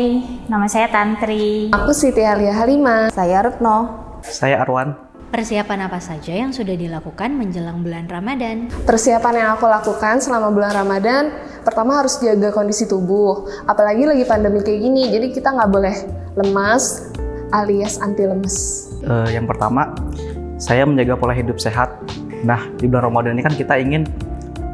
Hai, nama saya Tantri. Aku Siti Alia Halima. Saya Retno. Saya Arwan. Persiapan apa saja yang sudah dilakukan menjelang bulan Ramadan? Persiapan yang aku lakukan selama bulan Ramadan, pertama harus jaga kondisi tubuh. Apalagi lagi pandemi kayak gini, jadi kita nggak boleh lemas alias anti lemes. Uh, yang pertama, saya menjaga pola hidup sehat. Nah, di bulan Ramadan ini kan kita ingin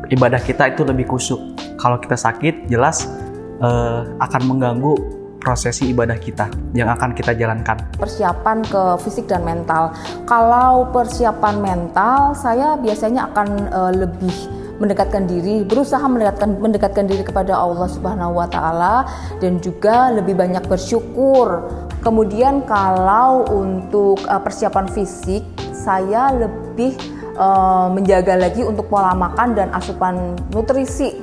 ibadah kita itu lebih kusuk. Kalau kita sakit, jelas uh, akan mengganggu prosesi ibadah kita yang akan kita jalankan. Persiapan ke fisik dan mental. Kalau persiapan mental, saya biasanya akan uh, lebih mendekatkan diri, berusaha mendekatkan mendekatkan diri kepada Allah Subhanahu wa taala dan juga lebih banyak bersyukur. Kemudian kalau untuk uh, persiapan fisik, saya lebih uh, menjaga lagi untuk pola makan dan asupan nutrisi.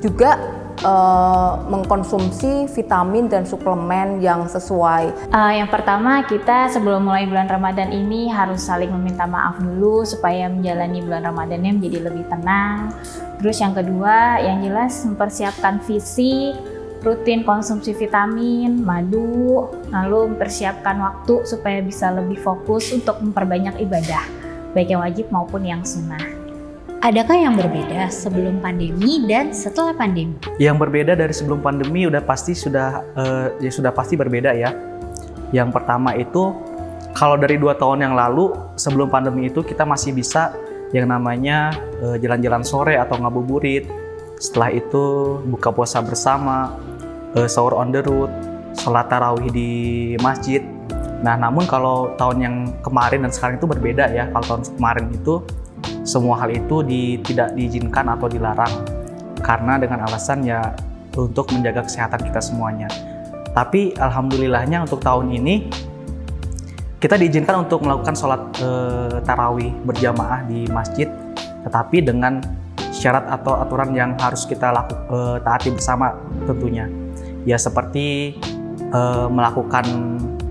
Juga uh, mengkonsumsi vitamin dan suplemen yang sesuai. Uh, yang pertama kita sebelum mulai bulan Ramadan ini harus saling meminta maaf dulu supaya menjalani bulan Ramadannya menjadi lebih tenang. Terus yang kedua, yang jelas mempersiapkan fisik, rutin konsumsi vitamin, madu, lalu mempersiapkan waktu supaya bisa lebih fokus untuk memperbanyak ibadah, baik yang wajib maupun yang sunnah. Adakah yang berbeda sebelum pandemi dan setelah pandemi? Yang berbeda dari sebelum pandemi udah pasti sudah uh, ya sudah pasti berbeda ya. Yang pertama itu kalau dari dua tahun yang lalu sebelum pandemi itu kita masih bisa yang namanya jalan jalan-jalan sore atau ngabuburit. Setelah itu buka puasa bersama, uh, sahur on the road, sholat tarawih di masjid. Nah, namun kalau tahun yang kemarin dan sekarang itu berbeda ya. Kalau tahun kemarin itu semua hal itu di, tidak diizinkan atau dilarang karena dengan alasan ya untuk menjaga kesehatan kita semuanya. Tapi alhamdulillahnya untuk tahun ini kita diizinkan untuk melakukan sholat e, tarawih berjamaah di masjid, tetapi dengan syarat atau aturan yang harus kita laku, e, taati bersama tentunya. Ya seperti e, melakukan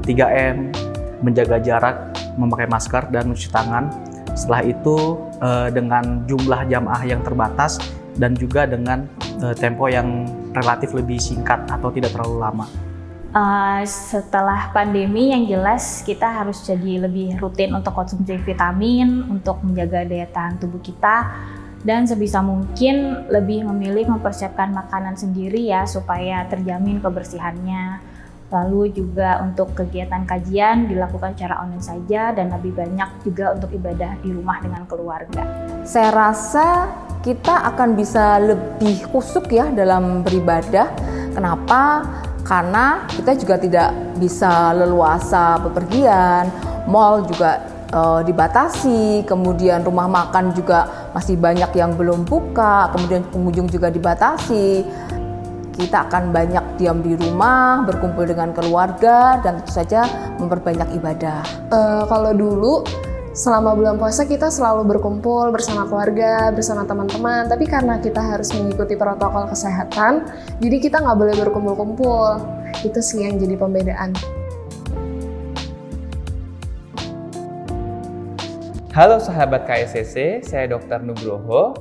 3M, menjaga jarak, memakai masker dan mencuci tangan. Setelah itu uh, dengan jumlah jamaah yang terbatas dan juga dengan uh, tempo yang relatif lebih singkat atau tidak terlalu lama. Uh, setelah pandemi yang jelas kita harus jadi lebih rutin untuk konsumsi vitamin untuk menjaga daya tahan tubuh kita dan sebisa mungkin lebih memilih mempersiapkan makanan sendiri ya supaya terjamin kebersihannya Lalu juga untuk kegiatan kajian dilakukan secara online saja dan lebih banyak juga untuk ibadah di rumah dengan keluarga. Saya rasa kita akan bisa lebih kusuk ya dalam beribadah. Kenapa? Karena kita juga tidak bisa leluasa bepergian, mall juga e, dibatasi, kemudian rumah makan juga masih banyak yang belum buka, kemudian pengunjung juga dibatasi kita akan banyak diam di rumah, berkumpul dengan keluarga, dan tentu saja memperbanyak ibadah. Uh, kalau dulu selama bulan puasa kita selalu berkumpul bersama keluarga, bersama teman-teman. Tapi karena kita harus mengikuti protokol kesehatan, jadi kita nggak boleh berkumpul-kumpul. Itu sih yang jadi pembedaan. Halo sahabat KSCC, saya Dr. Nugroho.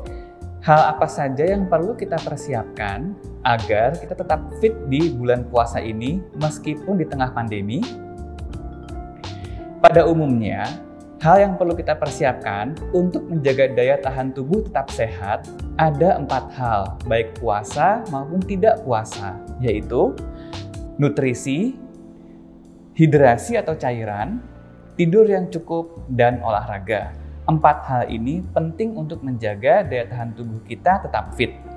Hal apa saja yang perlu kita persiapkan agar kita tetap fit di bulan puasa ini meskipun di tengah pandemi? Pada umumnya, hal yang perlu kita persiapkan untuk menjaga daya tahan tubuh tetap sehat ada empat hal, baik puasa maupun tidak puasa, yaitu nutrisi, hidrasi atau cairan, tidur yang cukup, dan olahraga. Empat hal ini penting untuk menjaga daya tahan tubuh kita tetap fit.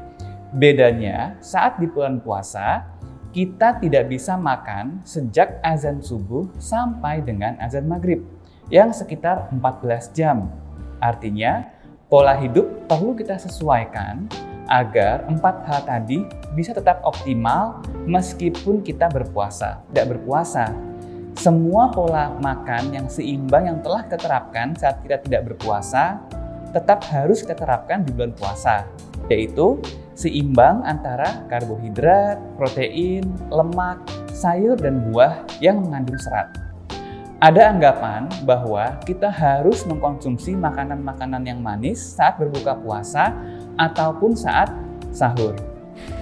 Bedanya, saat di bulan puasa, kita tidak bisa makan sejak azan subuh sampai dengan azan maghrib, yang sekitar 14 jam. Artinya, pola hidup perlu kita sesuaikan agar empat hal tadi bisa tetap optimal meskipun kita berpuasa. Tidak berpuasa, semua pola makan yang seimbang yang telah kita terapkan saat kita tidak berpuasa tetap harus kita terapkan di bulan puasa, yaitu seimbang antara karbohidrat, protein, lemak, sayur, dan buah yang mengandung serat. Ada anggapan bahwa kita harus mengkonsumsi makanan-makanan yang manis saat berbuka puasa ataupun saat sahur.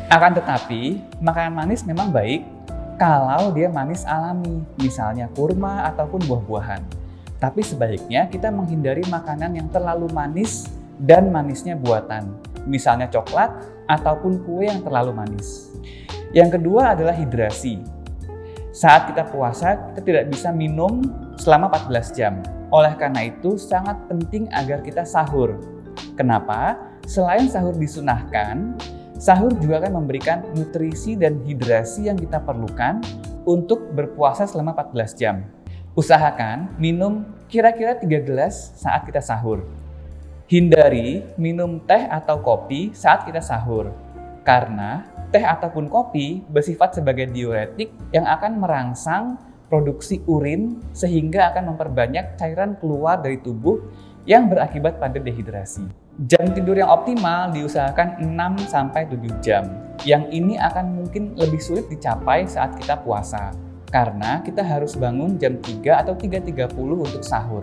Akan tetapi, makanan manis memang baik kalau dia manis alami, misalnya kurma ataupun buah-buahan. Tapi sebaiknya kita menghindari makanan yang terlalu manis dan manisnya buatan, misalnya coklat ataupun kue yang terlalu manis. Yang kedua adalah hidrasi. Saat kita puasa, kita tidak bisa minum selama 14 jam. Oleh karena itu, sangat penting agar kita sahur. Kenapa? Selain sahur disunahkan, sahur juga akan memberikan nutrisi dan hidrasi yang kita perlukan untuk berpuasa selama 14 jam. Usahakan minum kira-kira 3 gelas saat kita sahur. Hindari minum teh atau kopi saat kita sahur. Karena teh ataupun kopi bersifat sebagai diuretik yang akan merangsang produksi urin sehingga akan memperbanyak cairan keluar dari tubuh yang berakibat pada dehidrasi. Jam tidur yang optimal diusahakan 6 sampai 7 jam. Yang ini akan mungkin lebih sulit dicapai saat kita puasa karena kita harus bangun jam 3 atau 3.30 untuk sahur.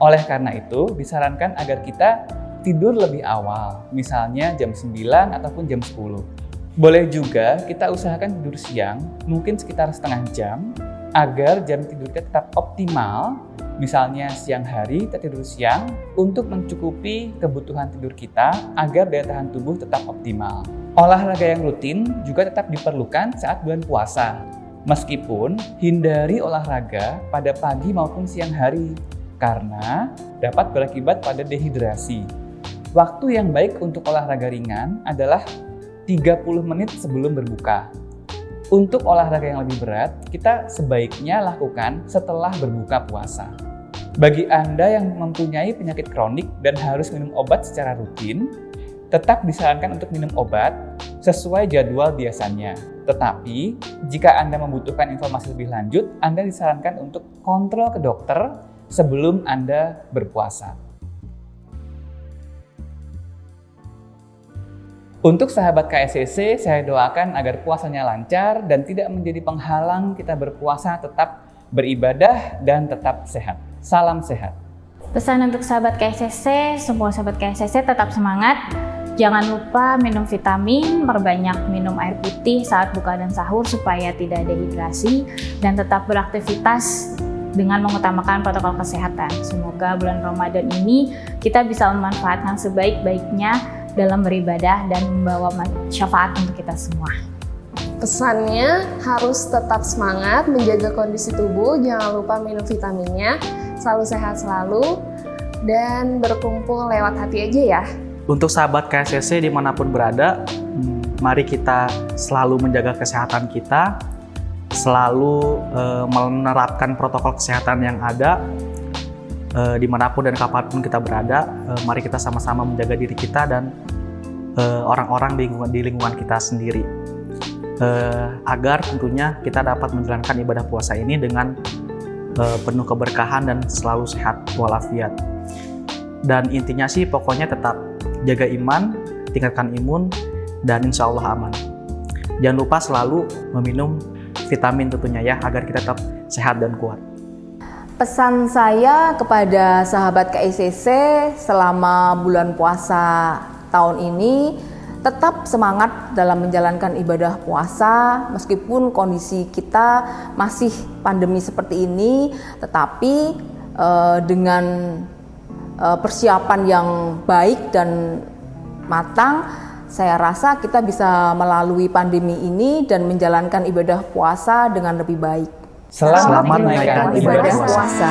Oleh karena itu, disarankan agar kita tidur lebih awal, misalnya jam 9 ataupun jam 10. Boleh juga kita usahakan tidur siang, mungkin sekitar setengah jam, agar jam tidur kita tetap optimal. Misalnya siang hari kita tidur siang untuk mencukupi kebutuhan tidur kita agar daya tahan tubuh tetap optimal. Olahraga yang rutin juga tetap diperlukan saat bulan puasa. Meskipun hindari olahraga pada pagi maupun siang hari karena dapat berakibat pada dehidrasi. Waktu yang baik untuk olahraga ringan adalah 30 menit sebelum berbuka. Untuk olahraga yang lebih berat, kita sebaiknya lakukan setelah berbuka puasa. Bagi Anda yang mempunyai penyakit kronik dan harus minum obat secara rutin, tetap disarankan untuk minum obat sesuai jadwal biasanya. Tetapi, jika Anda membutuhkan informasi lebih lanjut, Anda disarankan untuk kontrol ke dokter sebelum Anda berpuasa. Untuk sahabat KSCC, saya doakan agar puasanya lancar dan tidak menjadi penghalang kita berpuasa tetap beribadah dan tetap sehat. Salam sehat. Pesan untuk sahabat KSCC, semua sahabat KSCC tetap semangat. Jangan lupa minum vitamin, perbanyak minum air putih saat buka dan sahur supaya tidak dehidrasi dan tetap beraktivitas dengan mengutamakan protokol kesehatan. Semoga bulan Ramadan ini kita bisa memanfaatkan sebaik-baiknya dalam beribadah dan membawa syafaat untuk kita semua. Pesannya harus tetap semangat, menjaga kondisi tubuh, jangan lupa minum vitaminnya, selalu sehat selalu, dan berkumpul lewat hati aja ya. Untuk sahabat KSCC di mana pun berada, hmm, mari kita selalu menjaga kesehatan kita, selalu uh, menerapkan protokol kesehatan yang ada, uh, di mana pun dan kapan pun kita berada, uh, mari kita sama-sama menjaga diri kita dan eh, orang-orang uh, di lingkungan di lingkungan kita sendiri, uh, agar tentunya kita dapat menjalankan ibadah puasa ini dengan uh, penuh keberkahan dan selalu sehat walafiat. Dan intinya sih pokoknya tetap jaga iman, tingkatkan imun, dan insya Allah aman. Jangan lupa selalu meminum vitamin tentunya ya agar kita tetap sehat dan kuat. Pesan saya kepada sahabat KICC selama bulan puasa tahun ini tetap semangat dalam menjalankan ibadah puasa meskipun kondisi kita masih pandemi seperti ini tetapi eh, dengan eh, persiapan yang baik dan matang saya rasa kita bisa melalui pandemi ini dan menjalankan ibadah puasa dengan lebih baik. Selamat, Selamat menaikkan ibadah puasa. puasa.